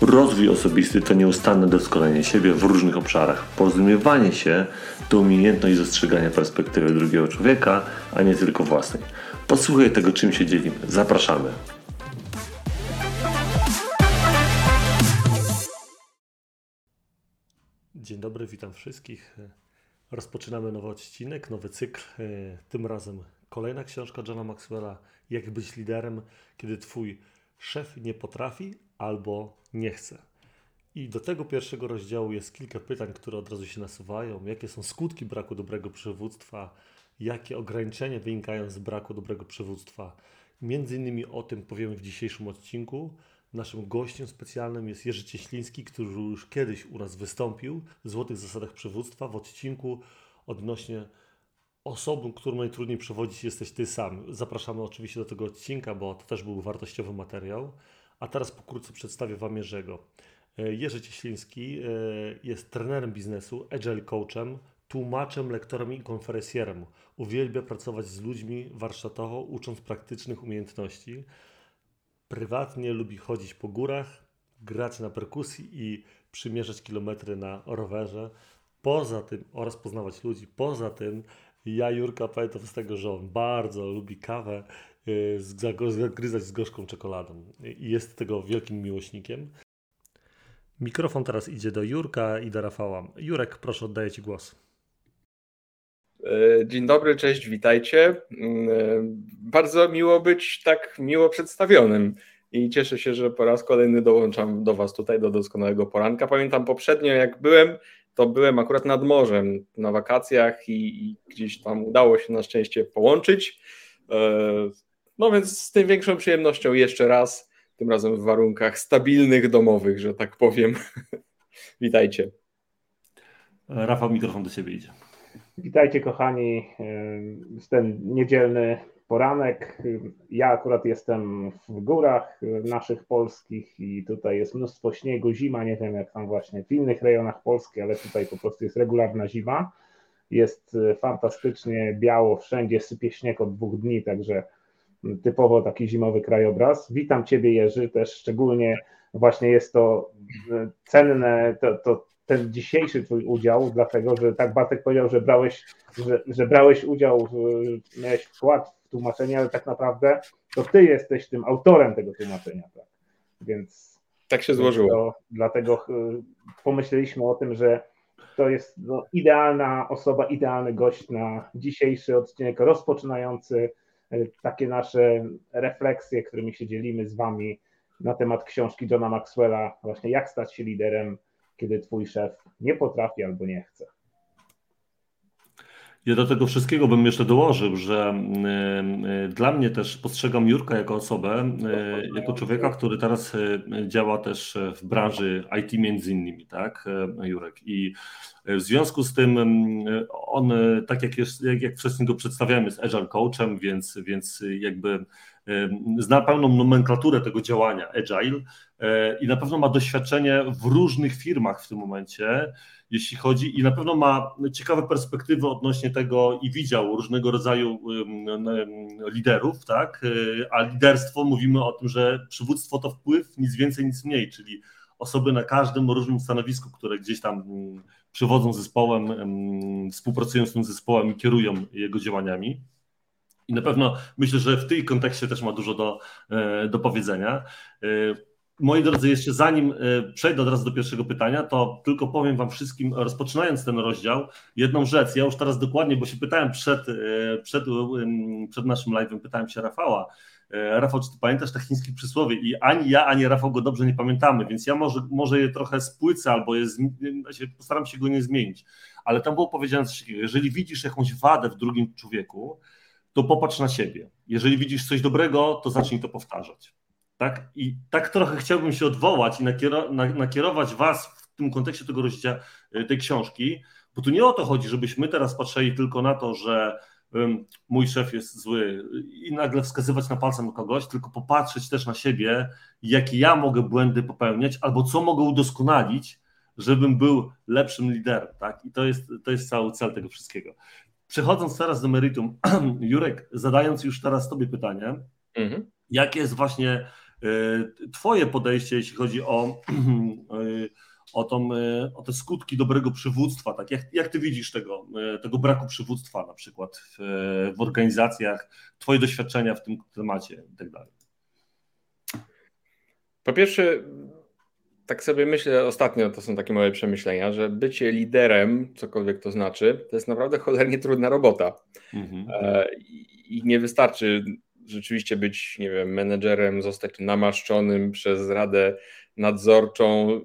Rozwój osobisty to nieustanne doskonalenie siebie w różnych obszarach. Porozumiewanie się to umiejętność dostrzegania perspektywy drugiego człowieka, a nie tylko własnej. Posłuchaj tego, czym się dzielimy. Zapraszamy. Dzień dobry, witam wszystkich. Rozpoczynamy nowy odcinek, nowy cykl. Tym razem kolejna książka Johna Maxwella Jak być liderem, kiedy twój szef nie potrafi albo nie chce. I do tego pierwszego rozdziału jest kilka pytań, które od razu się nasuwają. Jakie są skutki braku dobrego przywództwa? Jakie ograniczenia wynikają z braku dobrego przywództwa? Między innymi o tym powiemy w dzisiejszym odcinku. Naszym gościem specjalnym jest Jerzy Cieśliński, który już kiedyś u nas wystąpił w Złotych Zasadach Przywództwa w odcinku odnośnie osobą, którą najtrudniej przewodzić jesteś Ty sam. Zapraszamy oczywiście do tego odcinka, bo to też był wartościowy materiał. A teraz pokrótce przedstawię Wam Jerzego. E, Jerzy Cieśliński e, jest trenerem biznesu, agile coachem, tłumaczem, lektorem i konferencjerem. Uwielbia pracować z ludźmi warsztatowo, ucząc praktycznych umiejętności. Prywatnie lubi chodzić po górach, grać na perkusji i przymierzać kilometry na rowerze. Poza tym, oraz poznawać ludzi, poza tym ja Jurka pamiętam z tego, że on bardzo lubi kawę zagryzać z gorzką czekoladą i jest tego wielkim miłośnikiem. Mikrofon teraz idzie do Jurka i do Rafała. Jurek, proszę, oddaję Ci głos. E, dzień dobry, cześć, witajcie. E, bardzo miło być tak miło przedstawionym i cieszę się, że po raz kolejny dołączam do Was tutaj do doskonałego poranka. Pamiętam poprzednio, jak byłem, to byłem akurat nad morzem na wakacjach i, i gdzieś tam udało się na szczęście połączyć. No więc z tym większą przyjemnością jeszcze raz, tym razem w warunkach stabilnych, domowych, że tak powiem. Witajcie. Rafał, mikrofon do Ciebie idzie. Witajcie kochani. Jest ten niedzielny poranek. Ja akurat jestem w górach naszych polskich i tutaj jest mnóstwo śniegu, zima, nie wiem jak tam właśnie w innych rejonach Polski, ale tutaj po prostu jest regularna zima. Jest fantastycznie biało, wszędzie sypie śnieg od dwóch dni, także typowo taki zimowy krajobraz. Witam Ciebie Jerzy, też szczególnie właśnie jest to cenne, to, to ten dzisiejszy twój udział, dlatego że tak Bartek powiedział, że brałeś, że, że brałeś udział, w, miałeś wkład w tłumaczenie, ale tak naprawdę to ty jesteś tym autorem tego tłumaczenia, tak? Więc tak się złożyło. To, dlatego y, pomyśleliśmy o tym, że to jest no, idealna osoba, idealny gość na dzisiejszy odcinek rozpoczynający takie nasze refleksje, którymi się dzielimy z wami na temat książki Johna Maxwella, właśnie jak stać się liderem kiedy twój szef nie potrafi albo nie chce. Ja do tego wszystkiego bym jeszcze dołożył, że y, y, dla mnie też postrzegam Jurka jako osobę, y, jako człowieka, który teraz działa też w branży IT między innymi, tak, Jurek. I w związku z tym on, tak jak, jest, jak, jak wcześniej go przedstawiałem, jest agile coachem, więc, więc jakby zna pełną nomenklaturę tego działania agile i na pewno ma doświadczenie w różnych firmach w tym momencie, jeśli chodzi i na pewno ma ciekawe perspektywy odnośnie tego i widział różnego rodzaju liderów, tak? A liderstwo mówimy o tym, że przywództwo to wpływ, nic więcej, nic mniej, czyli osoby na każdym różnym stanowisku, które gdzieś tam przewodzą zespołem, współpracują z tym zespołem i kierują jego działaniami. I na pewno myślę, że w tej kontekście też ma dużo do, e, do powiedzenia. E, moi drodzy, jeszcze zanim e, przejdę od razu do pierwszego pytania, to tylko powiem Wam wszystkim, rozpoczynając ten rozdział, jedną rzecz. Ja już teraz dokładnie, bo się pytałem przed, przed, przed naszym live'em, pytałem się Rafała. Rafał, czy ty pamiętasz te chińskie przysłowie? I ani ja, ani Rafał go dobrze nie pamiętamy, więc ja może, może je trochę spłycę albo je, postaram się go nie zmienić. Ale tam było powiedziane coś takiego, jeżeli widzisz jakąś wadę w drugim człowieku, to popatrz na siebie. Jeżeli widzisz coś dobrego, to zacznij to powtarzać. Tak? I tak trochę chciałbym się odwołać i nakiero, nakierować Was w tym kontekście tego rozdziału, tej książki, bo tu nie o to chodzi, żebyśmy teraz patrzyli tylko na to, że mój szef jest zły i nagle wskazywać na palcem kogoś, tylko popatrzeć też na siebie, jakie ja mogę błędy popełniać, albo co mogę udoskonalić, żebym był lepszym liderem. Tak? I to jest, to jest cały cel tego wszystkiego. Przechodząc teraz do meritum, Jurek, zadając już teraz Tobie pytanie, mhm. jakie jest właśnie y, Twoje podejście, jeśli chodzi o y, o, tą, e, o te skutki dobrego przywództwa. Tak? Jak, jak ty widzisz tego, e, tego braku przywództwa na przykład w, w organizacjach, twoje doświadczenia w tym temacie i tak? Po pierwsze, tak sobie myślę ostatnio, to są takie moje przemyślenia, że bycie liderem, cokolwiek to znaczy, to jest naprawdę cholernie trudna robota. Mhm. E, I nie wystarczy rzeczywiście być, nie wiem, menedżerem, zostać namaszczonym przez radę nadzorczą,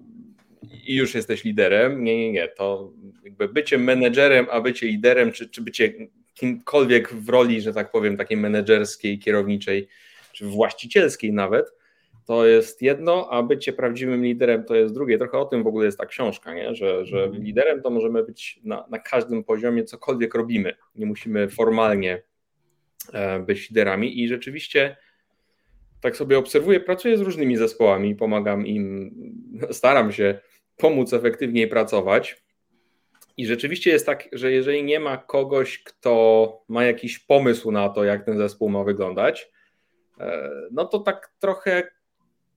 i już jesteś liderem. Nie, nie, nie. To jakby bycie menedżerem, a bycie liderem, czy, czy bycie kimkolwiek w roli, że tak powiem, takiej menedżerskiej, kierowniczej, czy właścicielskiej nawet, to jest jedno, a bycie prawdziwym liderem to jest drugie. Trochę o tym w ogóle jest ta książka, nie? że, że mhm. liderem to możemy być na, na każdym poziomie, cokolwiek robimy. Nie musimy formalnie być liderami i rzeczywiście tak sobie obserwuję, pracuję z różnymi zespołami, pomagam im, staram się pomóc efektywniej pracować. I rzeczywiście jest tak, że jeżeli nie ma kogoś, kto ma jakiś pomysł na to, jak ten zespół ma wyglądać, e, no to tak trochę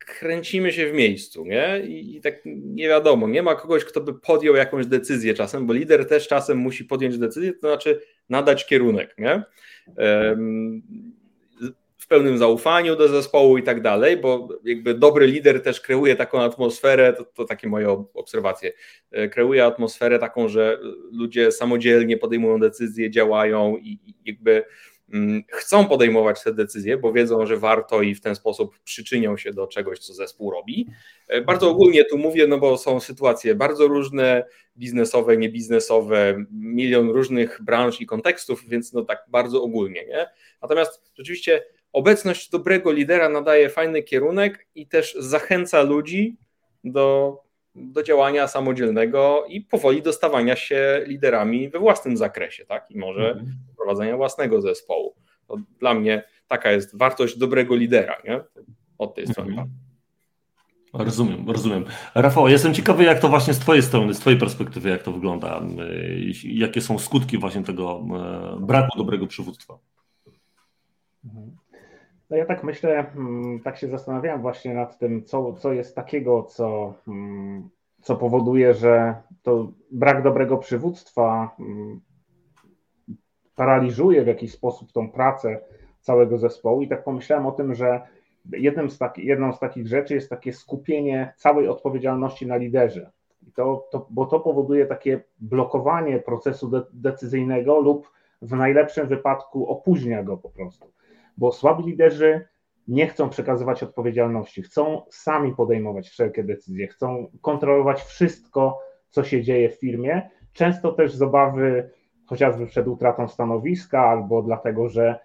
kręcimy się w miejscu, nie? I, I, tak nie wiadomo, nie ma kogoś, kto by podjął jakąś decyzję czasem, bo lider też czasem musi podjąć decyzję, to znaczy nadać kierunek, nie? w pełnym zaufaniu do zespołu i tak dalej, bo jakby dobry lider też kreuje taką atmosferę, to, to takie moje obserwacje, e, kreuje atmosferę taką, że ludzie samodzielnie podejmują decyzje, działają i jakby mm, chcą podejmować te decyzje, bo wiedzą, że warto i w ten sposób przyczynią się do czegoś, co zespół robi. E, bardzo ogólnie tu mówię, no bo są sytuacje bardzo różne, biznesowe, niebiznesowe, milion różnych branż i kontekstów, więc no tak bardzo ogólnie, nie? Natomiast rzeczywiście obecność dobrego lidera nadaje fajny kierunek i też zachęca ludzi do, do działania samodzielnego i powoli dostawania się liderami we własnym zakresie, tak? I może mhm. Prowadzenia własnego zespołu. To dla mnie taka jest wartość dobrego lidera, nie? Od tej strony. Mhm. Rozumiem, rozumiem. Rafał, jestem ciekawy, jak to właśnie z Twojej strony, z Twojej perspektywy, jak to wygląda, jakie są skutki właśnie tego e, braku dobrego przywództwa. Mhm. No ja tak myślę, mm, tak się zastanawiałem właśnie nad tym, co, co jest takiego, co, mm, co powoduje, że to brak dobrego przywództwa mm, paraliżuje w jakiś sposób tą pracę całego zespołu. I tak pomyślałem o tym, że jednym z taki, jedną z takich rzeczy jest takie skupienie całej odpowiedzialności na liderze. I to, to, bo to powoduje takie blokowanie procesu de, decyzyjnego lub w najlepszym wypadku opóźnia go po prostu bo słabi liderzy nie chcą przekazywać odpowiedzialności, chcą sami podejmować wszelkie decyzje, chcą kontrolować wszystko, co się dzieje w firmie. Często też z obawy chociażby przed utratą stanowiska, albo dlatego, że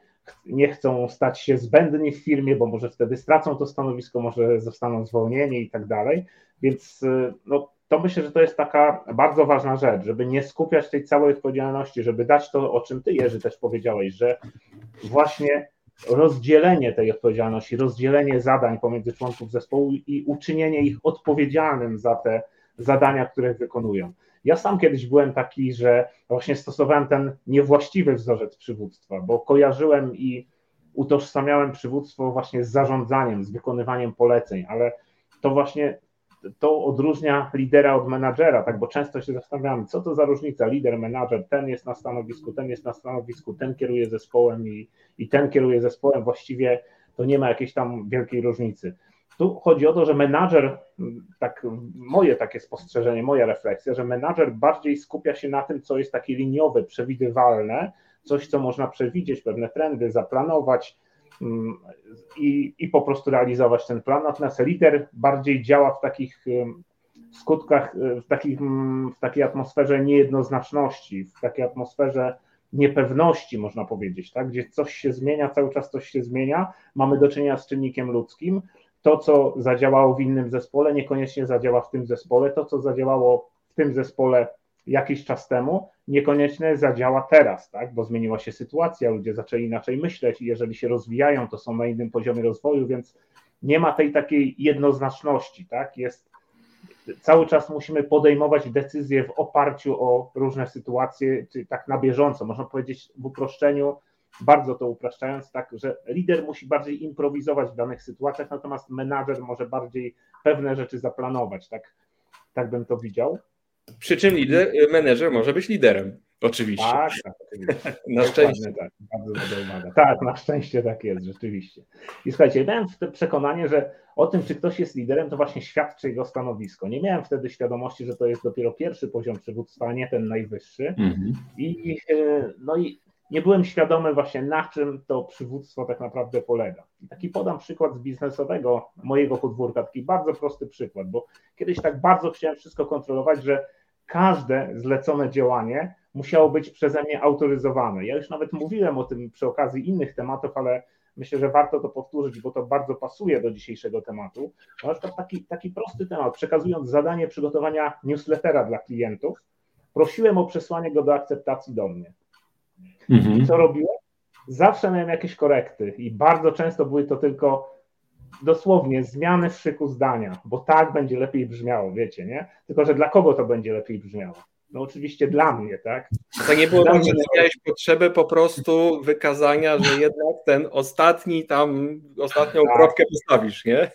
nie chcą stać się zbędni w firmie, bo może wtedy stracą to stanowisko, może zostaną zwolnieni i tak dalej. Więc no, to myślę, że to jest taka bardzo ważna rzecz, żeby nie skupiać tej całej odpowiedzialności, żeby dać to, o czym ty, Jerzy, też powiedziałeś, że właśnie rozdzielenie tej odpowiedzialności, rozdzielenie zadań pomiędzy członków zespołu i uczynienie ich odpowiedzialnym za te zadania, które wykonują. Ja sam kiedyś byłem taki, że właśnie stosowałem ten niewłaściwy wzorzec przywództwa, bo kojarzyłem i utożsamiałem przywództwo właśnie z zarządzaniem, z wykonywaniem poleceń, ale to właśnie to odróżnia lidera od menadżera, tak, bo często się zastanawiamy, co to za różnica, lider, menadżer, ten jest na stanowisku, ten jest na stanowisku, ten kieruje zespołem i, i ten kieruje zespołem, właściwie to nie ma jakiejś tam wielkiej różnicy. Tu chodzi o to, że menadżer, tak moje takie spostrzeżenie, moja refleksja, że menadżer bardziej skupia się na tym, co jest takie liniowe, przewidywalne, coś, co można przewidzieć, pewne trendy, zaplanować, i, i po prostu realizować ten plan. Natomiast lider bardziej działa w takich skutkach, w, takich, w takiej atmosferze niejednoznaczności, w takiej atmosferze niepewności, można powiedzieć, tak? gdzie coś się zmienia, cały czas coś się zmienia, mamy do czynienia z czynnikiem ludzkim to, co zadziałało w innym zespole, niekoniecznie zadziała w tym zespole, to, co zadziałało w tym zespole jakiś czas temu, niekoniecznie zadziała teraz, tak? bo zmieniła się sytuacja, ludzie zaczęli inaczej myśleć i jeżeli się rozwijają, to są na innym poziomie rozwoju, więc nie ma tej takiej jednoznaczności, tak? Jest cały czas musimy podejmować decyzje w oparciu o różne sytuacje, czy tak na bieżąco, można powiedzieć w uproszczeniu, bardzo to upraszczając, tak, że lider musi bardziej improwizować w danych sytuacjach, natomiast menadżer może bardziej pewne rzeczy zaplanować, tak, tak bym to widział. Przy czym lider, menedżer może być liderem, oczywiście. Tak, tak, oczywiście. na szczęście. Tak, bardzo dobra. Tak, na szczęście tak jest, rzeczywiście. I słuchajcie, miałem przekonanie, że o tym, czy ktoś jest liderem, to właśnie świadczy jego stanowisko. Nie miałem wtedy świadomości, że to jest dopiero pierwszy poziom przywództwa, a nie ten najwyższy. Mhm. I, e, no i nie byłem świadomy właśnie na czym to przywództwo tak naprawdę polega. I taki podam przykład z biznesowego mojego podwórka, taki bardzo prosty przykład, bo kiedyś tak bardzo chciałem wszystko kontrolować, że każde zlecone działanie musiało być przeze mnie autoryzowane. Ja już nawet mówiłem o tym przy okazji innych tematów, ale myślę, że warto to powtórzyć, bo to bardzo pasuje do dzisiejszego tematu. Na przykład taki, taki prosty temat, przekazując zadanie przygotowania newslettera dla klientów, prosiłem o przesłanie go do akceptacji do mnie. Mhm. Co robiłem? Zawsze miałem jakieś korekty i bardzo często były to tylko dosłownie zmiany w szyku zdania, bo tak będzie lepiej brzmiało, wiecie, nie? Tylko, że dla kogo to będzie lepiej brzmiało? No oczywiście dla mnie, tak? To nie było tak, że miałeś potrzebę po prostu wykazania, że jednak ten ostatni tam, ostatnią tak. kropkę postawisz, nie?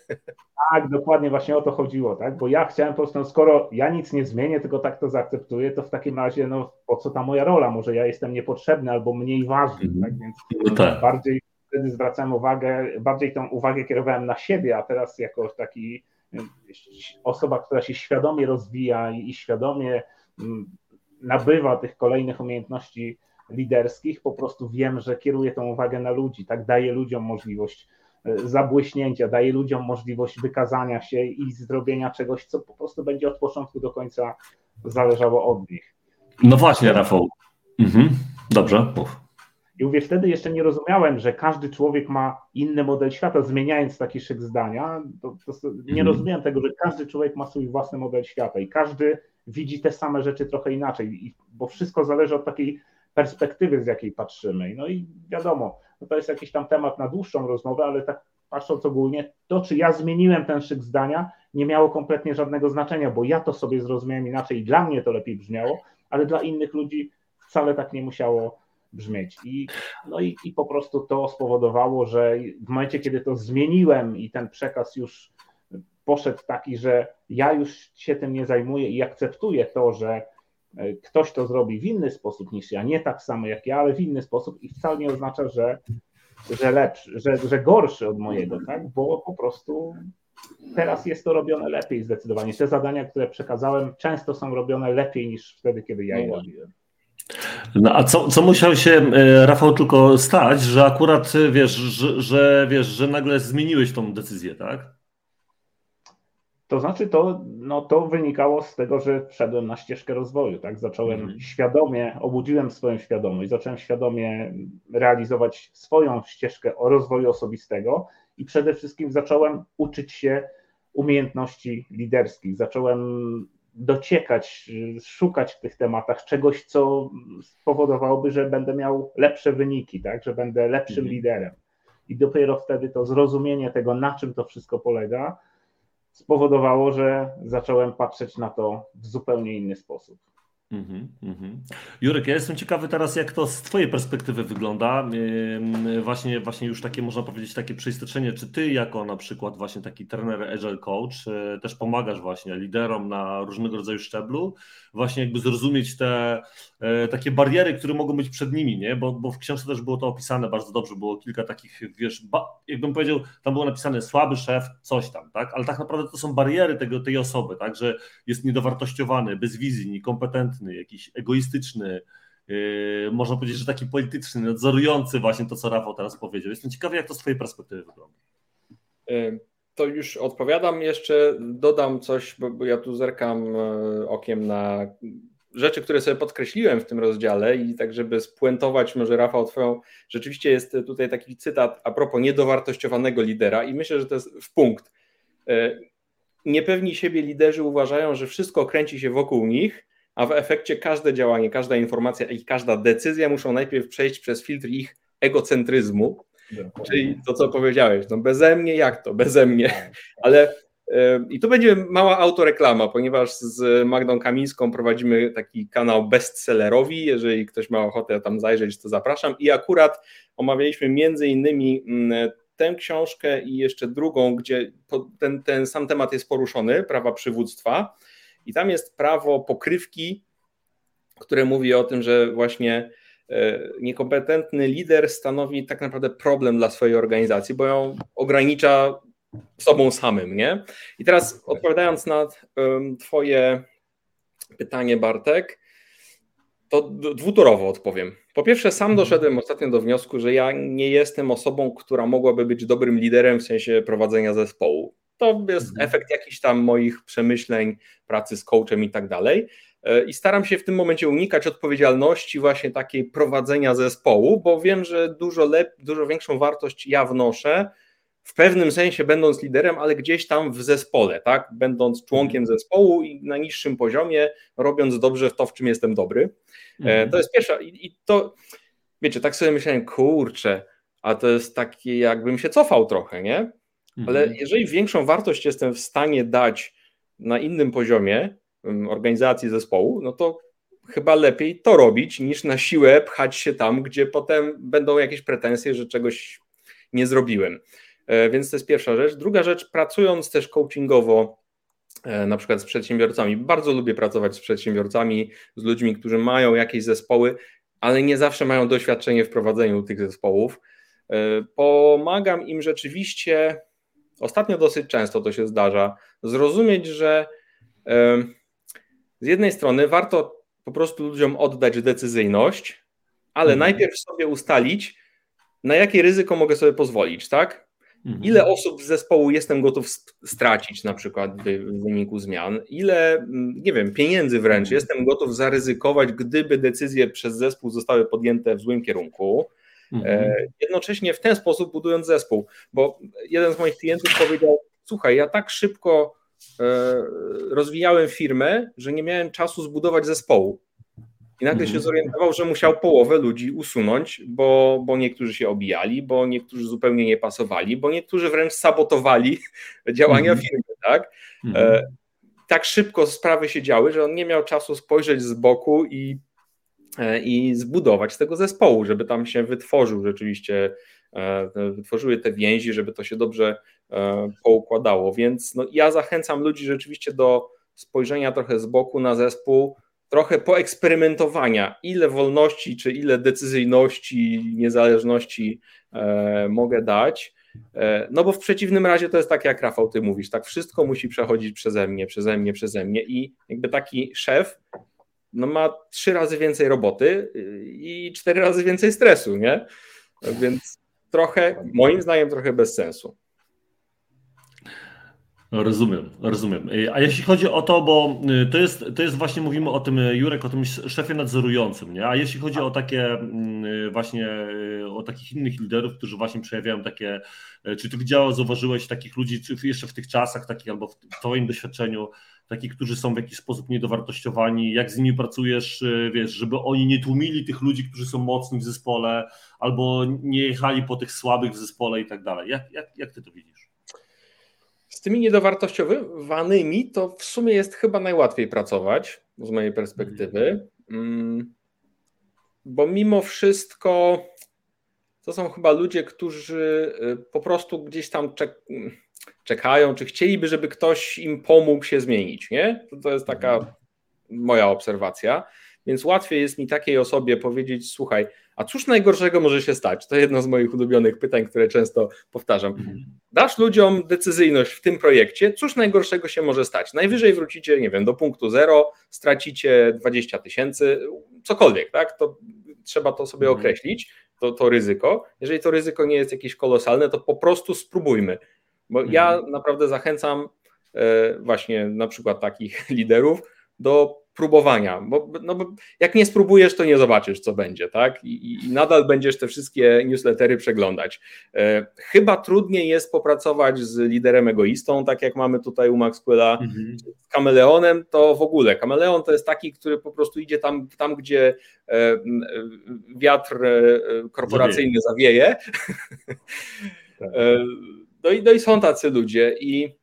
Tak, dokładnie właśnie o to chodziło, tak? Bo ja chciałem po prostu, no skoro ja nic nie zmienię, tylko tak to zaakceptuję, to w takim razie, no po co ta moja rola? Może ja jestem niepotrzebny albo mniej ważny, mhm. tak? Więc no tak. bardziej wtedy zwracałem uwagę, bardziej tą uwagę kierowałem na siebie, a teraz jako taki osoba, która się świadomie rozwija i, i świadomie mm, nabywa tych kolejnych umiejętności liderskich, po prostu wiem, że kieruję tą uwagę na ludzi, tak daję ludziom możliwość e, zabłyśnięcia, daje ludziom możliwość wykazania się i zrobienia czegoś, co po prostu będzie od początku do końca zależało od nich. No właśnie, Rafał. Mhm. Dobrze, mów. I mówię, wtedy jeszcze nie rozumiałem, że każdy człowiek ma inny model świata, zmieniając taki szyk zdania. To, to nie mhm. rozumiałem tego, że każdy człowiek ma swój własny model świata i każdy widzi te same rzeczy trochę inaczej, bo wszystko zależy od takiej perspektywy, z jakiej patrzymy. No i wiadomo, no to jest jakiś tam temat na dłuższą rozmowę, ale tak patrząc ogólnie, to czy ja zmieniłem ten szyk zdania, nie miało kompletnie żadnego znaczenia, bo ja to sobie zrozumiałem inaczej i dla mnie to lepiej brzmiało, ale dla innych ludzi wcale tak nie musiało brzmieć. I, no i, i po prostu to spowodowało, że w momencie, kiedy to zmieniłem i ten przekaz już poszedł taki, że ja już się tym nie zajmuję i akceptuję to, że e, ktoś to zrobi w inny sposób niż ja, nie tak samo jak ja, ale w inny sposób i wcale nie oznacza, że, że lepszy, że, że gorszy od mojego, tak? Bo po prostu teraz jest to robione lepiej zdecydowanie. Te zadania, które przekazałem, często są robione lepiej niż wtedy, kiedy ja je no robiłem. No a co, co musiał się, e, Rafał, tylko stać, że akurat e, wiesz, że, że, wiesz, że nagle zmieniłeś tą decyzję, tak? To znaczy, to, no, to wynikało z tego, że wszedłem na ścieżkę rozwoju, tak? Zacząłem mhm. świadomie, obudziłem swoją świadomość, zacząłem świadomie realizować swoją ścieżkę rozwoju osobistego i przede wszystkim zacząłem uczyć się umiejętności liderskich. Zacząłem dociekać, szukać w tych tematach czegoś, co spowodowałoby, że będę miał lepsze wyniki, tak? że będę lepszym mhm. liderem. I dopiero wtedy to zrozumienie tego, na czym to wszystko polega, spowodowało, że zacząłem patrzeć na to w zupełnie inny sposób. Mm -hmm. Jurek, ja jestem ciekawy teraz, jak to z Twojej perspektywy wygląda. Właśnie, właśnie już takie, można powiedzieć, takie przeisteczenie, czy Ty jako na przykład właśnie taki trener Agile Coach e, też pomagasz właśnie liderom na różnego rodzaju szczeblu, właśnie jakby zrozumieć te e, takie bariery, które mogą być przed nimi, nie? Bo, bo w książce też było to opisane bardzo dobrze, było kilka takich, wiesz, ba, jakbym powiedział, tam było napisane słaby szef, coś tam, tak? Ale tak naprawdę to są bariery tego, tej osoby, tak? Że jest niedowartościowany, bez wizji, niekompetentny, jakiś egoistyczny, Yy, można powiedzieć, że taki polityczny, nadzorujący właśnie to, co Rafał teraz powiedział. Jestem ciekawy, jak to z Twojej perspektywy wygląda. Yy, to już odpowiadam jeszcze, dodam coś, bo ja tu zerkam e, okiem na rzeczy, które sobie podkreśliłem w tym rozdziale i tak, żeby spuentować może Rafał twoją, rzeczywiście jest tutaj taki cytat a propos niedowartościowanego lidera i myślę, że to jest w punkt. niepewni siebie liderzy uważają, że wszystko kręci się wokół nich, a w efekcie każde działanie, każda informacja i każda decyzja muszą najpierw przejść przez filtr ich egocentryzmu, czyli to, co powiedziałeś, no beze mnie, jak to, beze mnie, ale i tu będzie mała autoreklama, ponieważ z Magdą Kamińską prowadzimy taki kanał bestsellerowi. Jeżeli ktoś ma ochotę tam zajrzeć, to zapraszam. I akurat omawialiśmy między innymi mm, tę książkę i jeszcze drugą, gdzie ten, ten sam temat jest poruszony, prawa przywództwa. I tam jest prawo pokrywki, które mówi o tym, że właśnie e, niekompetentny lider stanowi tak naprawdę problem dla swojej organizacji, bo ją ogranicza sobą samym, nie? I teraz odpowiadając na Twoje pytanie, Bartek, to dwutorowo odpowiem. Po pierwsze, sam mhm. doszedłem ostatnio do wniosku, że ja nie jestem osobą, która mogłaby być dobrym liderem w sensie prowadzenia zespołu. To jest mhm. efekt jakichś tam moich przemyśleń, pracy z coachem i tak dalej. E, I staram się w tym momencie unikać odpowiedzialności właśnie takiej prowadzenia zespołu, bo wiem, że dużo, lep, dużo większą wartość ja wnoszę, w pewnym sensie będąc liderem, ale gdzieś tam w zespole, tak? Będąc członkiem mhm. zespołu i na niższym poziomie, robiąc dobrze to, w czym jestem dobry. E, mhm. To jest pierwsza. I, I, to, wiecie, tak sobie myślałem, kurczę, a to jest takie, jakbym się cofał trochę, nie? Ale mhm. jeżeli większą wartość jestem w stanie dać na innym poziomie organizacji zespołu, no to chyba lepiej to robić, niż na siłę pchać się tam, gdzie potem będą jakieś pretensje, że czegoś nie zrobiłem. E, więc to jest pierwsza rzecz. Druga rzecz, pracując też coachingowo, e, na przykład z przedsiębiorcami, bardzo lubię pracować z przedsiębiorcami, z ludźmi, którzy mają jakieś zespoły, ale nie zawsze mają doświadczenie w prowadzeniu tych zespołów. E, pomagam im rzeczywiście, ostatnio dosyć często to się zdarza, zrozumieć, że z jednej strony warto po prostu ludziom oddać decyzyjność, ale mhm. najpierw sobie ustalić, na jakie ryzyko mogę sobie pozwolić, tak? Mhm. Ile osób z zespołu jestem gotów stracić na przykład w wyniku zmian? Ile, mm, nie wiem, pieniędzy wręcz mhm. jestem gotów zaryzykować, gdyby decyzje przez zespół zostały podjęte w złym kierunku? E, mhm. Jednocześnie w ten sposób budując zespół, bo jeden z moich klientów powiedział: Słuchaj, ja tak szybko e, rozwijałem firmę, że nie miałem czasu zbudować zespołu. I nagle się mhm. zorientował, że musiał połowę ludzi usunąć, bo, bo niektórzy się obijali, bo niektórzy zupełnie nie pasowali, bo niektórzy wręcz sabotowali działania mhm. firmy. Tak? E, tak szybko sprawy się działy, że on nie miał czasu spojrzeć z boku i, e, i zbudować z tego zespołu, żeby tam się wytworzył rzeczywiście, e, wytworzyły te więzi, żeby to się dobrze e, poukładało. Więc no, ja zachęcam ludzi rzeczywiście do spojrzenia trochę z boku na zespół trochę poeksperymentowania, ile wolności, czy ile decyzyjności, niezależności e, mogę dać. E, no bo w przeciwnym razie to jest tak, jak Rafał, ty mówisz, tak wszystko musi przechodzić przeze mnie, przeze mnie, przeze mnie i jakby taki szef no ma trzy razy więcej roboty y, i cztery razy więcej stresu, nie? Więc trochę, moim zdaniem, trochę bez sensu. Rozumiem, rozumiem. A jeśli chodzi o to, bo y, to jest, to jest właśnie, mówimy o tym, y, Jurek, o tym szefie nadzorującym, nie? A jeśli chodzi o takie mm, y, właśnie, o takich innych liderów, którzy właśnie przejawiają takie, czy ty widziałeś, zauważyłeś takich ludzi, czy jeszcze w tych czasach, takich albo w twoim doświadczeniu, takich, którzy są w jakiś sposób niedowartościowani, jak z nimi pracujesz, wiesz, żeby oni nie tłumili tych ludzi, którzy są mocni w zespole, albo nie jechali po tych słabych w zespole i tak dalej. Jak, jak, jak ty to widzisz? Z tymi niedowartościowanymi to w sumie jest chyba najłatwiej pracować z mojej perspektywy, mm, bo mimo wszystko to są chyba ludzie, którzy y, po prostu gdzieś tam czekają, czy chcieliby, żeby ktoś im pomógł się zmienić. Nie? To, to jest taka moja obserwacja. Więc łatwiej jest mi takiej osobie powiedzieć: Słuchaj, a cóż najgorszego może się stać? To jedno z moich ulubionych pytań, które często powtarzam. Mhm. Dasz ludziom decyzyjność w tym projekcie, cóż najgorszego się może stać? Najwyżej wrócicie, nie wiem, do punktu zero, stracicie 20 tysięcy, cokolwiek, tak? To trzeba to sobie mhm. określić, to, to ryzyko. Jeżeli to ryzyko nie jest jakieś kolosalne, to po prostu spróbujmy. Bo ja mhm. naprawdę zachęcam e, właśnie na przykład takich liderów do próbowania, bo, no bo jak nie spróbujesz, to nie zobaczysz, co będzie, tak? I, I, nadal będziesz te wszystkie newslettery przeglądać. E, chyba trudniej jest popracować z liderem egoistą, tak jak mamy tutaj u Maxwella, mhm. z kameleonem to w ogóle. Kameleon to jest taki, który po prostu idzie tam, tam gdzie e, wiatr korporacyjny zawieje. Tak. No, i, no i są tacy ludzie i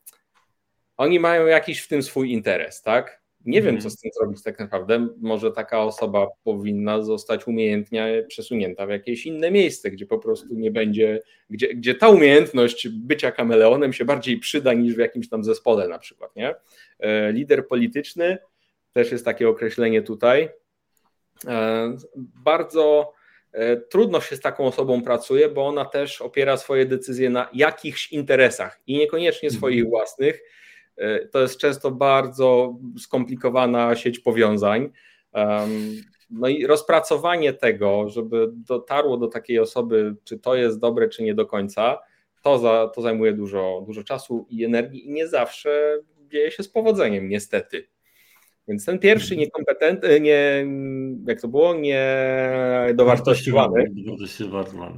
oni mają jakiś w tym swój interes, tak? Nie wiem, co mhm. z tym zrobić tak naprawdę. Może taka osoba powinna zostać umiejętnie przesunięta w jakieś inne miejsce, gdzie po prostu nie będzie, gdzie, gdzie ta umiejętność bycia kameleonem się bardziej przyda niż w jakimś tam zespole na przykład. Nie? E, lider polityczny, też jest takie określenie tutaj. E, bardzo trudno się z taką osobą pracuje, bo ona też opiera swoje decyzje na jakichś interesach i niekoniecznie swoich mhm. własnych E, to jest często bardzo skomplikowana sieć powiązań. No i rozpracowanie tego, żeby dotarło do takiej osoby, czy to jest dobre, czy nie do końca, to, za, to zajmuje dużo, dużo czasu i energii i nie zawsze dzieje się z powodzeniem, niestety. Więc ten pierwszy niekompetentny, nie, jak to było, nie dowartościowany,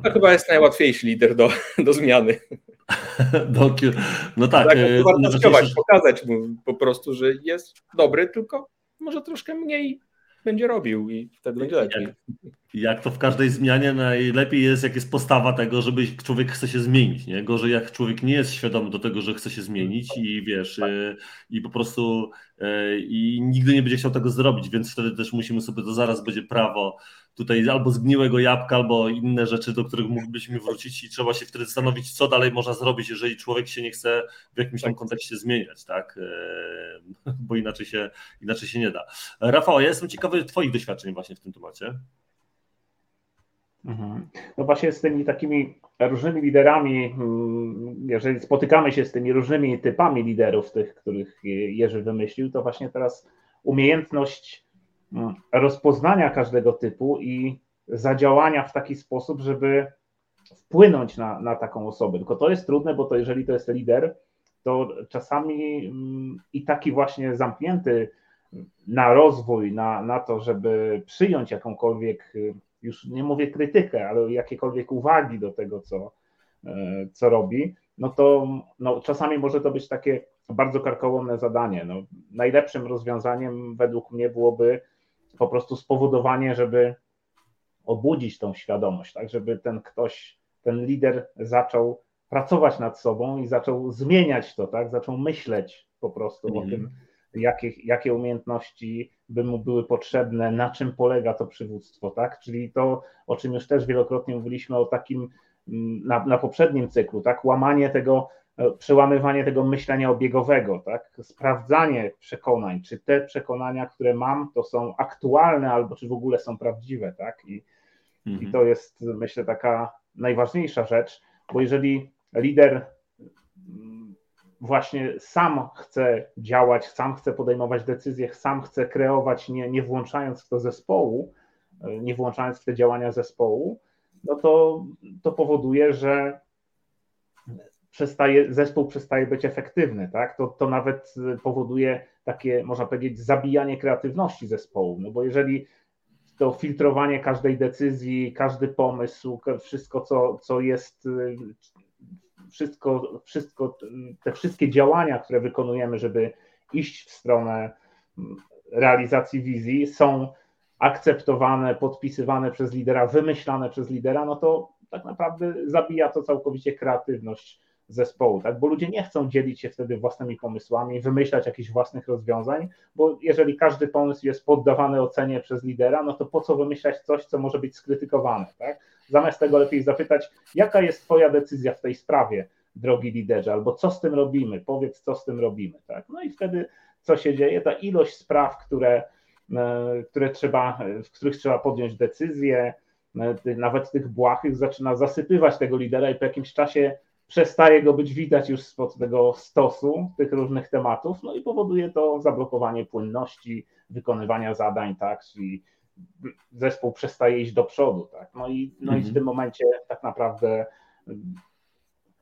to chyba jest najłatwiejszy lider do, do zmiany. Do, no tak. tak e, dowartościować, pokazać mu po prostu, że jest dobry, tylko może troszkę mniej będzie robił i wtedy będzie lepiej. Jak, to w każdej zmianie najlepiej jest, jak jest postawa tego, żeby człowiek chce się zmienić. Nie? Gorzej jak człowiek nie jest świadomy do tego, że chce się zmienić i wiesz, tak. y, i po prostu y, i nigdy nie będzie chciał tego zrobić, więc wtedy też musimy sobie, to zaraz będzie prawo tutaj albo zgniłego jabłka, albo inne rzeczy, do których mógłbyśmy wrócić i trzeba się wtedy zastanowić, co dalej można zrobić, jeżeli człowiek się nie chce w jakimś tam kontekście zmieniać, tak? E, bo inaczej się, inaczej się nie da. Rafał, ja jestem ciekawy Twoich doświadczeń właśnie w tym temacie. Mhm. No właśnie z tymi takimi różnymi liderami, mm, jeżeli spotykamy się z tymi różnymi typami liderów, tych, których Jerzy wymyślił, to właśnie teraz umiejętność Mm, rozpoznania każdego typu i zadziałania w taki sposób, żeby wpłynąć na, na taką osobę. Tylko to jest trudne, bo to jeżeli to jest lider, to czasami mm, i taki właśnie zamknięty na rozwój, na, na to, żeby przyjąć jakąkolwiek, już nie mówię krytykę, ale jakiekolwiek uwagi do tego, co, e, co robi, no to no, czasami może to być takie bardzo karkołomne zadanie. No, najlepszym rozwiązaniem według mnie byłoby po prostu spowodowanie, żeby obudzić tą świadomość, tak, żeby ten ktoś, ten lider zaczął pracować nad sobą i zaczął zmieniać to, tak, zaczął myśleć po prostu mm. o mhm. tym, jakie, jakie umiejętności by mu były potrzebne, na czym polega to przywództwo, tak, czyli to, o czym już też wielokrotnie mówiliśmy o takim mm, na, na poprzednim cyklu, tak, łamanie tego E, przełamywanie tego myślenia obiegowego, tak? sprawdzanie przekonań, czy te przekonania, które mam, to są aktualne albo czy w ogóle są prawdziwe. Tak? I, mhm. i to jest, myślę, taka najważniejsza rzecz, bo jeżeli lider właśnie sam chce działać, sam chce podejmować decyzje, sam chce kreować, nie, nie włączając w to zespołu, e, nie włączając w te działania zespołu, no to, to powoduje, że przestaje, zespół przestaje być efektywny, tak? To, to nawet powoduje takie, można powiedzieć, zabijanie kreatywności zespołu, no bo jeżeli to filtrowanie każdej decyzji, każdy pomysł, wszystko, co, co jest, wszystko, wszystko, te wszystkie działania, które wykonujemy, żeby iść w stronę realizacji wizji, są akceptowane, podpisywane przez lidera, wymyślane przez lidera, no to tak naprawdę zabija to całkowicie kreatywność zespołu, tak? Bo ludzie nie chcą dzielić się wtedy własnymi pomysłami, wymyślać jakichś własnych rozwiązań, bo jeżeli każdy pomysł jest poddawany ocenie przez lidera, no to po co wymyślać coś, co może być skrytykowane, tak? Zamiast tego lepiej zapytać, jaka jest Twoja decyzja w tej sprawie, drogi liderze, albo co z tym robimy, powiedz, co z tym robimy, tak? No i wtedy co się dzieje? Ta ilość spraw, które, e, które trzeba, w których trzeba podjąć decyzje, e, nawet tych błahych, zaczyna zasypywać tego lidera i po jakimś czasie przestaje go być widać już spod tego stosu tych różnych tematów, no i powoduje to zablokowanie płynności wykonywania zadań, tak, czyli zespół przestaje iść do przodu, tak, no i, no i w mhm. tym momencie tak naprawdę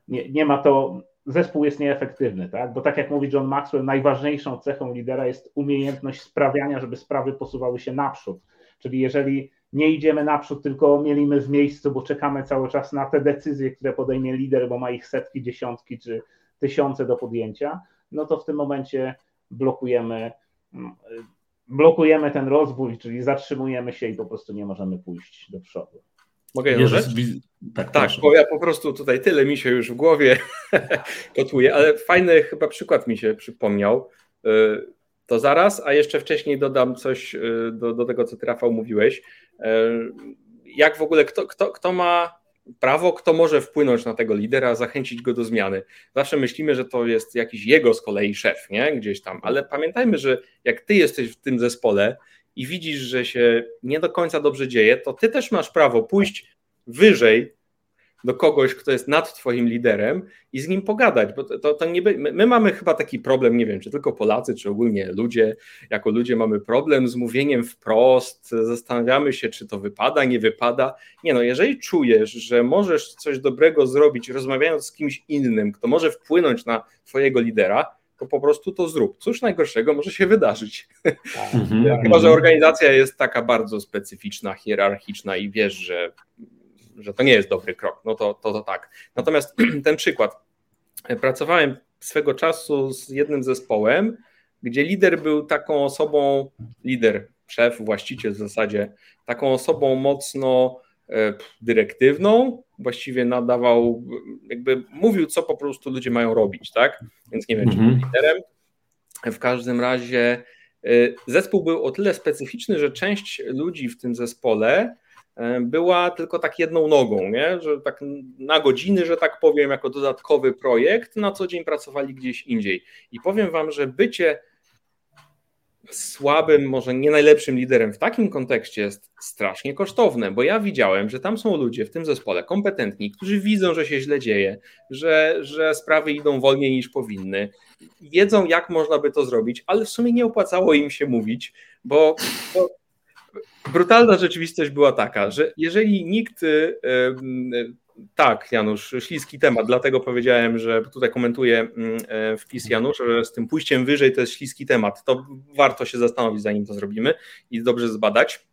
nie, nie ma to zespół jest nieefektywny, tak? Bo tak jak mówi John Maxwell, najważniejszą cechą lidera jest umiejętność sprawiania, żeby sprawy posuwały się naprzód. Czyli jeżeli nie idziemy naprzód, tylko mielimy w miejscu, bo czekamy cały czas na te decyzje, które podejmie lider, bo ma ich setki, dziesiątki czy tysiące do podjęcia, no to w tym momencie blokujemy, mm, blokujemy ten rozwój, czyli zatrzymujemy się i po prostu nie możemy pójść do przodu. Mogę jedną rzecz? Tak, tak bo ja po prostu tutaj tyle mi się już w głowie kotuje, ale fajny chyba przykład mi się przypomniał. Y, to zaraz, a jeszcze wcześniej dodam coś y, do, do tego, co ty Rafał mówiłeś. Y, jak w ogóle, kto, kto, kto ma prawo, kto może wpłynąć na tego lidera, zachęcić go do zmiany. Zawsze myślimy, że to jest jakiś jego z kolei szef, nie? Gdzieś tam, ale pamiętajmy, że jak ty jesteś w tym zespole i widzisz, że się nie do końca dobrze dzieje, to ty też masz prawo pójść wyżej do kogoś, kto jest nad twoim liderem i z nim pogadać, bo to, to nie, my, my, mamy chyba taki problem, nie wiem, czy tylko Polacy, czy ogólnie ludzie, jako ludzie mamy problem z mówieniem wprost, zastanawiamy się, czy to wypada, nie wypada. Nie no, jeżeli czujesz, że możesz coś dobrego zrobić, rozmawiając z kimś innym, kto może wpłynąć na twojego lidera, to po prostu to zrób. Cóż najgorszego może się wydarzyć. Mhm. Chyba, że organizacja jest taka bardzo specyficzna, hierarchiczna i wiesz, że że to nie jest dobry krok, no to, to, to tak. Natomiast ten przykład. Pracowałem swego czasu z jednym zespołem, gdzie lider był taką osobą, lider, szef, właściciel w zasadzie, taką osobą mocno e, dyrektywną, właściwie nadawał, jakby mówił, co po prostu ludzie mają robić, tak? Więc nie wiem, czy był mhm. liderem. W każdym razie e, zespół był o tyle specyficzny, że część ludzi w tym zespole była tylko tak jedną nogą, nie? że tak na godziny, że tak powiem, jako dodatkowy projekt, na co dzień pracowali gdzieś indziej. I powiem Wam, że bycie słabym, może nie najlepszym liderem w takim kontekście jest strasznie kosztowne, bo ja widziałem, że tam są ludzie w tym zespole kompetentni, którzy widzą, że się źle dzieje, że, że sprawy idą wolniej niż powinny, wiedzą, jak można by to zrobić, ale w sumie nie opłacało im się mówić, bo, bo brutalna rzeczywistość była taka, że jeżeli nikt. Tak, Janusz, śliski temat, dlatego powiedziałem, że tutaj komentuję mm, e, wpis Janusza, że z tym pójściem wyżej to jest śliski temat. To warto się zastanowić, zanim to zrobimy i dobrze zbadać.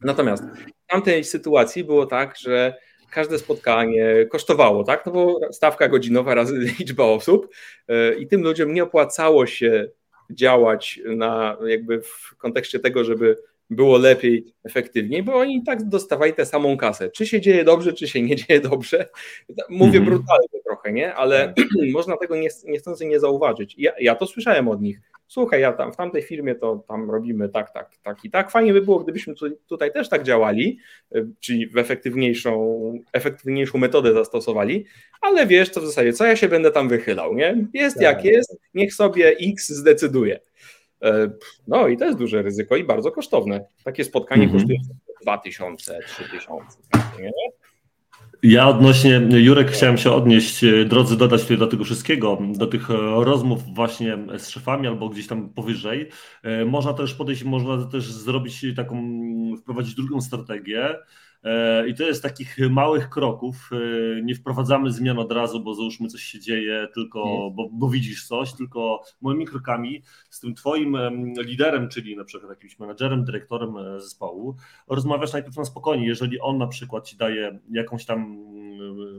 Natomiast w tamtej sytuacji było tak, że każde spotkanie kosztowało, tak? No bo stawka godzinowa razy liczba osób e, i tym ludziom nie opłacało się działać na jakby w kontekście tego, żeby było lepiej, efektywniej, bo oni i tak dostawali tę samą kasę. Czy się dzieje dobrze, czy się nie dzieje dobrze. Mówię mm -hmm. brutalnie trochę, nie? Ale tak. można tego nie, niechcący nie zauważyć. Ja, ja to słyszałem od nich. Słuchaj, ja tam w tamtej firmie to tam robimy tak, tak, tak i tak. Fajnie by było, gdybyśmy tutaj też tak działali, y, czyli w efektywniejszą, efektywniejszą metodę zastosowali, ale wiesz, co w zasadzie, co ja się będę tam wychylał, nie? Jest tak. jak jest, niech sobie X zdecyduje. E, no i to jest duże ryzyko i bardzo kosztowne. Takie spotkanie -hmm. kosztuje 2000, 3000. Nie? Ja odnośnie, Jurek, chciałem się odnieść, e, drodzy, dodać tutaj do tego wszystkiego, do tych e, rozmów właśnie z szefami albo gdzieś tam powyżej. Można też podejść, można też zrobić taką, wprowadzić drugą strategię, I to jest takich małych kroków. E, nie wprowadzamy zmian od razu, bo załóżmy coś się dzieje, tylko bo, bo widzisz coś, tylko małymi krokami z tym twoim liderem, czyli na przykład jakimś menadżerem, dyrektorem e, zespołu, rozmawiasz najpierw na spokojnie. Jeżeli on na przykład ci daje jakąś tam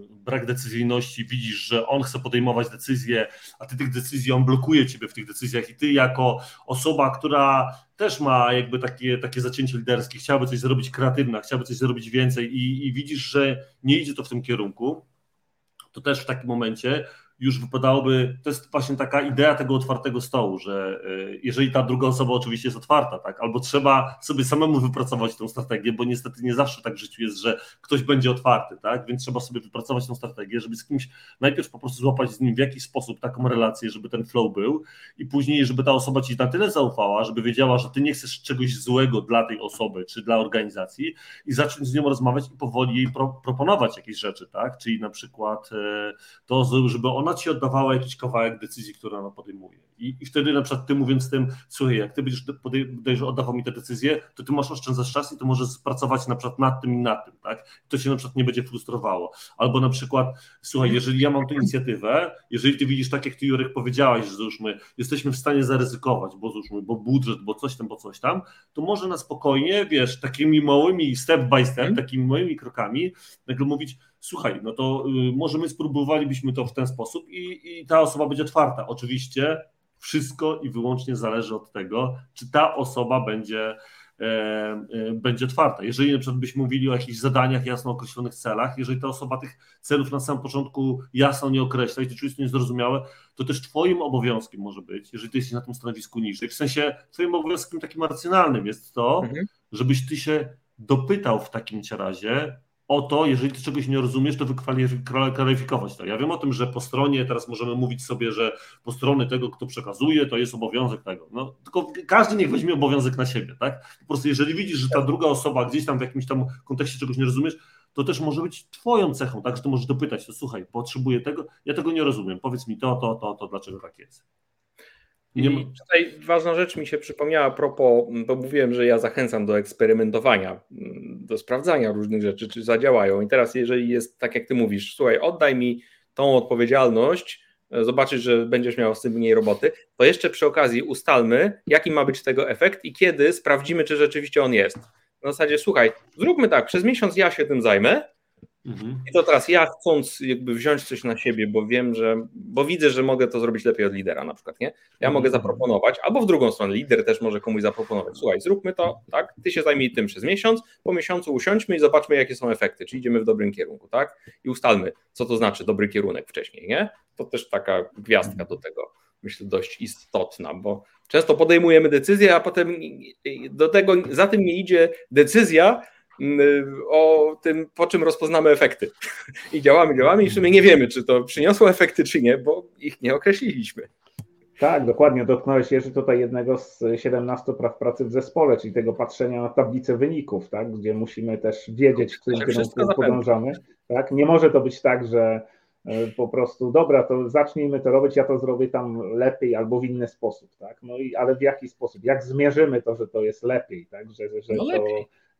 brak decyzyjności, widzisz, że on chce podejmować decyzje, a ty tych decyzji, on blokuje ciebie w tych decyzjach i ty jako osoba, która też ma jakby takie, takie zacięcie liderskie, chciałaby coś zrobić kreatywna, chciałaby coś zrobić więcej i, i widzisz, że nie idzie to w tym kierunku, to też w takim momencie już wypadałoby, to jest właśnie taka idea tego otwartego stołu, że y, jeżeli ta druga osoba oczywiście jest otwarta, tak, albo trzeba sobie samemu wypracować tę strategię, bo niestety nie zawsze tak w życiu jest, że ktoś będzie otwarty, tak, więc trzeba sobie wypracować tę strategię, żeby z kimś najpierw po prostu złapać z nim w jakiś sposób taką relację, żeby ten flow był i później, żeby ta osoba ci na tyle zaufała, żeby wiedziała, że ty nie chcesz czegoś złego dla tej osoby, czy dla organizacji i zacząć z nią rozmawiać i powoli jej pro, proponować jakieś rzeczy, tak, czyli na przykład e, to, żeby ona ona ci oddawała jakiś kawałek decyzji, które ona podejmuje. I, I wtedy na przykład ty mówiąc tym, słuchaj, jak ty będziesz, będziesz oddawał mi te decyzje, to ty masz oszczędzać czas i to możesz pracować na przykład nad tym i nad tym, tak? To się na przykład nie będzie frustrowało. Albo na przykład, słuchaj, jeżeli ja mam tę inicjatywę, jeżeli ty widzisz, tak jak ty Jurek powiedziałaś, że załóżmy, jesteśmy w stanie zaryzykować, bo załóżmy, bo budżet, bo coś tam, bo coś tam, to może na spokojnie, wiesz, takimi małymi step by step, mm. takimi małymi krokami, nagle mówić, słuchaj, no to y, może my spróbowalibyśmy to w ten sposób i, i ta osoba będzie otwarta. Oczywiście wszystko i wyłącznie zależy od tego, czy ta osoba będzie, e, e, będzie otwarta. Jeżeli na przykład byśmy mówili o jakichś zadaniach jasno określonych celach, jeżeli ta osoba tych celów na samym początku jasno nie określa i to jest niezrozumiałe, to też twoim obowiązkiem może być, jeżeli ty jesteś na tym stanowisku niżej, w sensie twoim obowiązkiem takim racjonalnym jest to, mhm. żebyś ty się dopytał w takim razie, o to, jeżeli ty czegoś nie rozumiesz, to wykwalifikować to. Ja wiem o tym, że po stronie teraz możemy mówić sobie, że po stronie tego, kto przekazuje, to jest obowiązek tego. No, tylko każdy niech weźmie obowiązek na siebie, tak? Po prostu jeżeli widzisz, że ta druga osoba gdzieś tam w jakimś tam kontekście czegoś nie rozumiesz, to też może być twoją cechą, tak? Że ty możesz dopytać, to słuchaj, potrzebuję tego, ja tego nie rozumiem, powiedz mi to, to, to, to, dlaczego tak jest. I tutaj ważna rzecz mi się przypomniała a propos, bo mówiłem, że ja zachęcam do eksperymentowania, do sprawdzania różnych rzeczy, czy zadziałają. I teraz, jeżeli jest tak, jak ty mówisz, słuchaj, oddaj mi tą odpowiedzialność, zobaczysz, że będziesz miał z tym mniej roboty, to jeszcze przy okazji ustalmy, jaki ma być tego efekt i kiedy sprawdzimy, czy rzeczywiście on jest. Na zasadzie, słuchaj, zróbmy tak, przez miesiąc ja się tym zajmę, Mhm. I to teraz ja chcąc jakby wziąć coś na siebie, bo wiem, że, bo widzę, że mogę to zrobić lepiej od lidera na przykład, nie? Ja mhm. mogę zaproponować, albo w drugą stronę, lider też może komuś zaproponować, słuchaj, zróbmy to, tak, ty się zajmij tym przez miesiąc, po miesiącu usiądźmy i zobaczmy, jakie są efekty, czy idziemy w dobrym kierunku, tak? I ustalmy, co to znaczy dobry kierunek wcześniej, nie? To też taka gwiazdka do tego, myślę, dość istotna, bo często podejmujemy decyzję, a potem do tego, za tym nie idzie decyzja, o tym, po czym rozpoznamy efekty. I działamy, działamy i w sumie nie wiemy, czy to przyniosło efekty, czy nie, bo ich nie określiliśmy. Tak, dokładnie. Dotknąłeś jeszcze tutaj jednego z 17 praw pracy w zespole, czyli tego patrzenia na tablicę wyników, tak, gdzie musimy też wiedzieć, w którym kierunku podążamy. Tak? Nie może to być tak, że e, po prostu dobra, to zacznijmy to robić, ja to zrobię tam lepiej albo w inny sposób, tak? No i ale w jaki sposób? Jak zmierzymy to, że to jest lepiej, tak? Że, że no to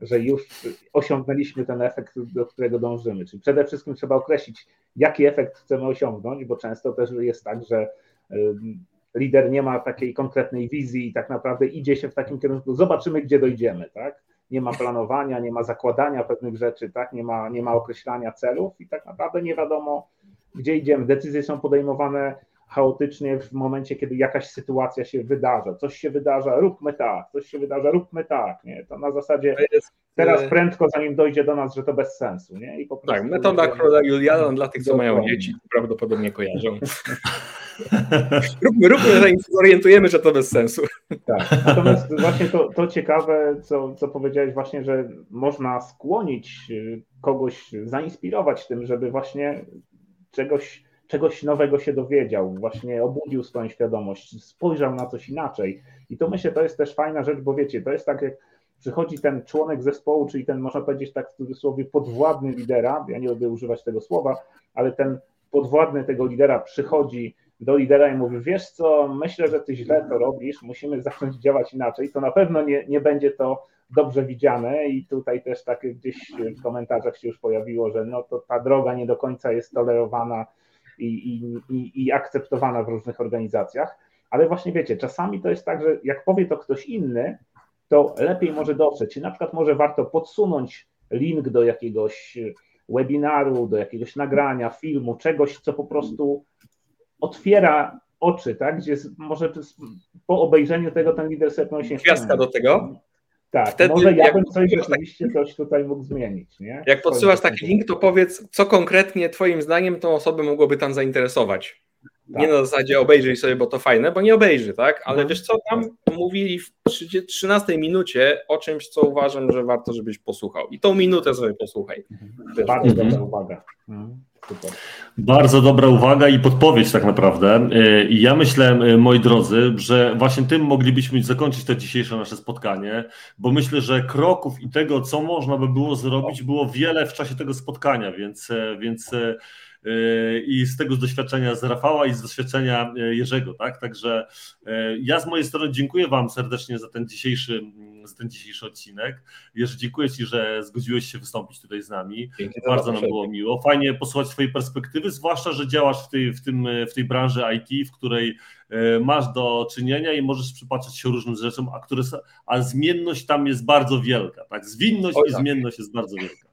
że już osiągnęliśmy ten efekt, do którego dążymy. Czyli przede wszystkim trzeba określić, jaki efekt chcemy osiągnąć, bo często też jest tak, że lider nie ma takiej konkretnej wizji i tak naprawdę idzie się w takim kierunku, zobaczymy, gdzie dojdziemy, tak? Nie ma planowania, nie ma zakładania pewnych rzeczy, tak? Nie ma, nie ma określania celów i tak naprawdę nie wiadomo, gdzie idziemy. Decyzje są podejmowane chaotycznie w momencie, kiedy jakaś sytuacja się wydarza. Coś się wydarza, róbmy tak, coś się wydarza, róbmy tak. Nie? To na zasadzie teraz e, prędko, zanim dojdzie do nas, że to bez sensu. Nie? I po tak, metoda króla Juliana dla tych, co mają dzieci, prawdopodobnie kojarzą. róbmy, róbmy, zanim zorientujemy, że to bez sensu. Tak, natomiast właśnie to, to ciekawe, co, co powiedziałeś właśnie, że można skłonić y, kogoś, zainspirować tym, żeby właśnie czegoś czegoś nowego się dowiedział, właśnie obudził swoją świadomość, spojrzał na coś inaczej. I to myślę, to jest też fajna rzecz, bo wiecie, to jest tak jak przychodzi ten członek zespołu, czyli ten, można powiedzieć tak w cudzysłowie, podwładny lidera, ja nie lubię używać tego słowa, ale ten podwładny tego lidera przychodzi do lidera i mówi, wiesz co, myślę, że ty źle to robisz, musimy zacząć działać inaczej, to na pewno nie, nie będzie to dobrze widziane i tutaj też tak gdzieś w komentarzach się już pojawiło, że no to ta droga nie do końca jest tolerowana i, i, i akceptowana w różnych organizacjach, ale właśnie wiecie, czasami to jest tak, że jak powie to ktoś inny, to lepiej może dotrzeć. Czy na przykład może warto podsunąć link do jakiegoś webinaru, do jakiegoś nagrania, filmu, czegoś, co po prostu otwiera oczy, tak? Gdzie może po obejrzeniu tego ten lider sobie się. Gwiazdka do tego? Tak, Wtedy, może ja bym coś rzeczywiście taki, coś tutaj mógł zmienić. Nie? Jak podsyłasz taki link, to powiedz, co konkretnie Twoim zdaniem tą osobę mogłoby tam zainteresować. Tak. Nie na zasadzie obejrzyj sobie, bo to fajne, bo nie obejrzy, tak? Ale mhm. wiesz co, tam mówili w 13 minucie o czymś, co uważam, że warto, żebyś posłuchał. I tą minutę sobie posłuchaj. Mhm. Bardzo mhm. dobra uwaga. Mhm. Bardzo dobra uwaga i podpowiedź tak naprawdę. I ja myślę, moi drodzy, że właśnie tym moglibyśmy zakończyć to dzisiejsze nasze spotkanie, bo myślę, że kroków i tego, co można by było zrobić, było wiele w czasie tego spotkania, więc, więc i z tego z doświadczenia z Rafała i z doświadczenia Jerzego, tak? Także ja z mojej strony dziękuję Wam serdecznie za ten dzisiejszy, za ten dzisiejszy odcinek. Jerzy, dziękuję Ci, że zgodziłeś się wystąpić tutaj z nami. Dzięki Bardzo nam było miło. Fajnie posłuchać swojej perspektywy, zwłaszcza, że działasz w tej, w tym, w tej branży IT, w której masz do czynienia i możesz przypatrzeć się różnym rzeczom, a, które, a zmienność tam jest bardzo wielka. Tak? Zwinność i tak. zmienność jest bardzo wielka.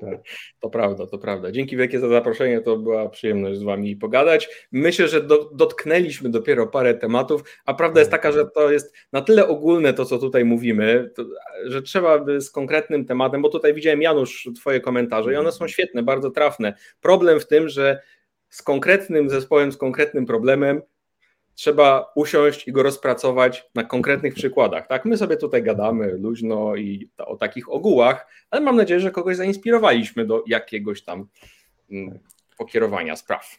Tak. To prawda, to prawda. Dzięki wielkie za zaproszenie, to była przyjemność z Wami pogadać. Myślę, że do, dotknęliśmy dopiero parę tematów, a prawda jest taka, że to jest na tyle ogólne to, co tutaj mówimy, to, że trzeba by z konkretnym tematem, bo tutaj widziałem Janusz Twoje komentarze i one są świetne, bardzo trafne. Problem w tym, że z konkretnym zespołem, z konkretnym problemem trzeba usiąść i go rozpracować na konkretnych przykładach. Tak, my sobie tutaj gadamy luźno i o takich ogółach, ale mam nadzieję, że kogoś zainspirowaliśmy do jakiegoś tam mm, pokierowania spraw.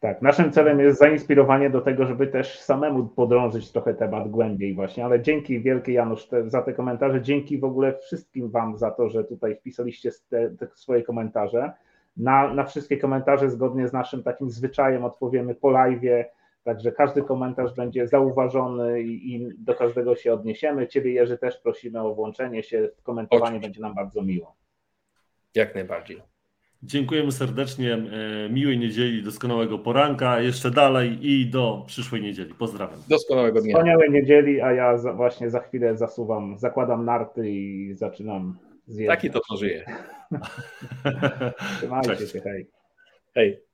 Tak, naszym celem jest zainspirowanie do tego, żeby też samemu podrążyć trochę temat głębiej właśnie, ale dzięki wielkie Janusz te, za te komentarze, dzięki w ogóle wszystkim Wam za to, że tutaj wpisaliście te, te swoje komentarze. Na, na wszystkie komentarze zgodnie z naszym takim zwyczajem odpowiemy po live'ie, Także każdy komentarz będzie zauważony i, i, do każdego się odniesiemy. Ciebie, Jerzy, też prosimy o włączenie się w komentowanie, Oczywiście. będzie nam bardzo miło. Jak najbardziej. Dziękujemy serdecznie. E, miłej niedzieli, doskonałego poranka. Jeszcze dalej i do przyszłej niedzieli. Pozdrawiam. Doskonałego dnia. Wspaniałej niedzieli, a ja za, właśnie za chwilę zasuwam, zakładam narty i zaczynam zjeżdżać. Taki to żyje. Trzymajcie Cześć. się, hej. Hej.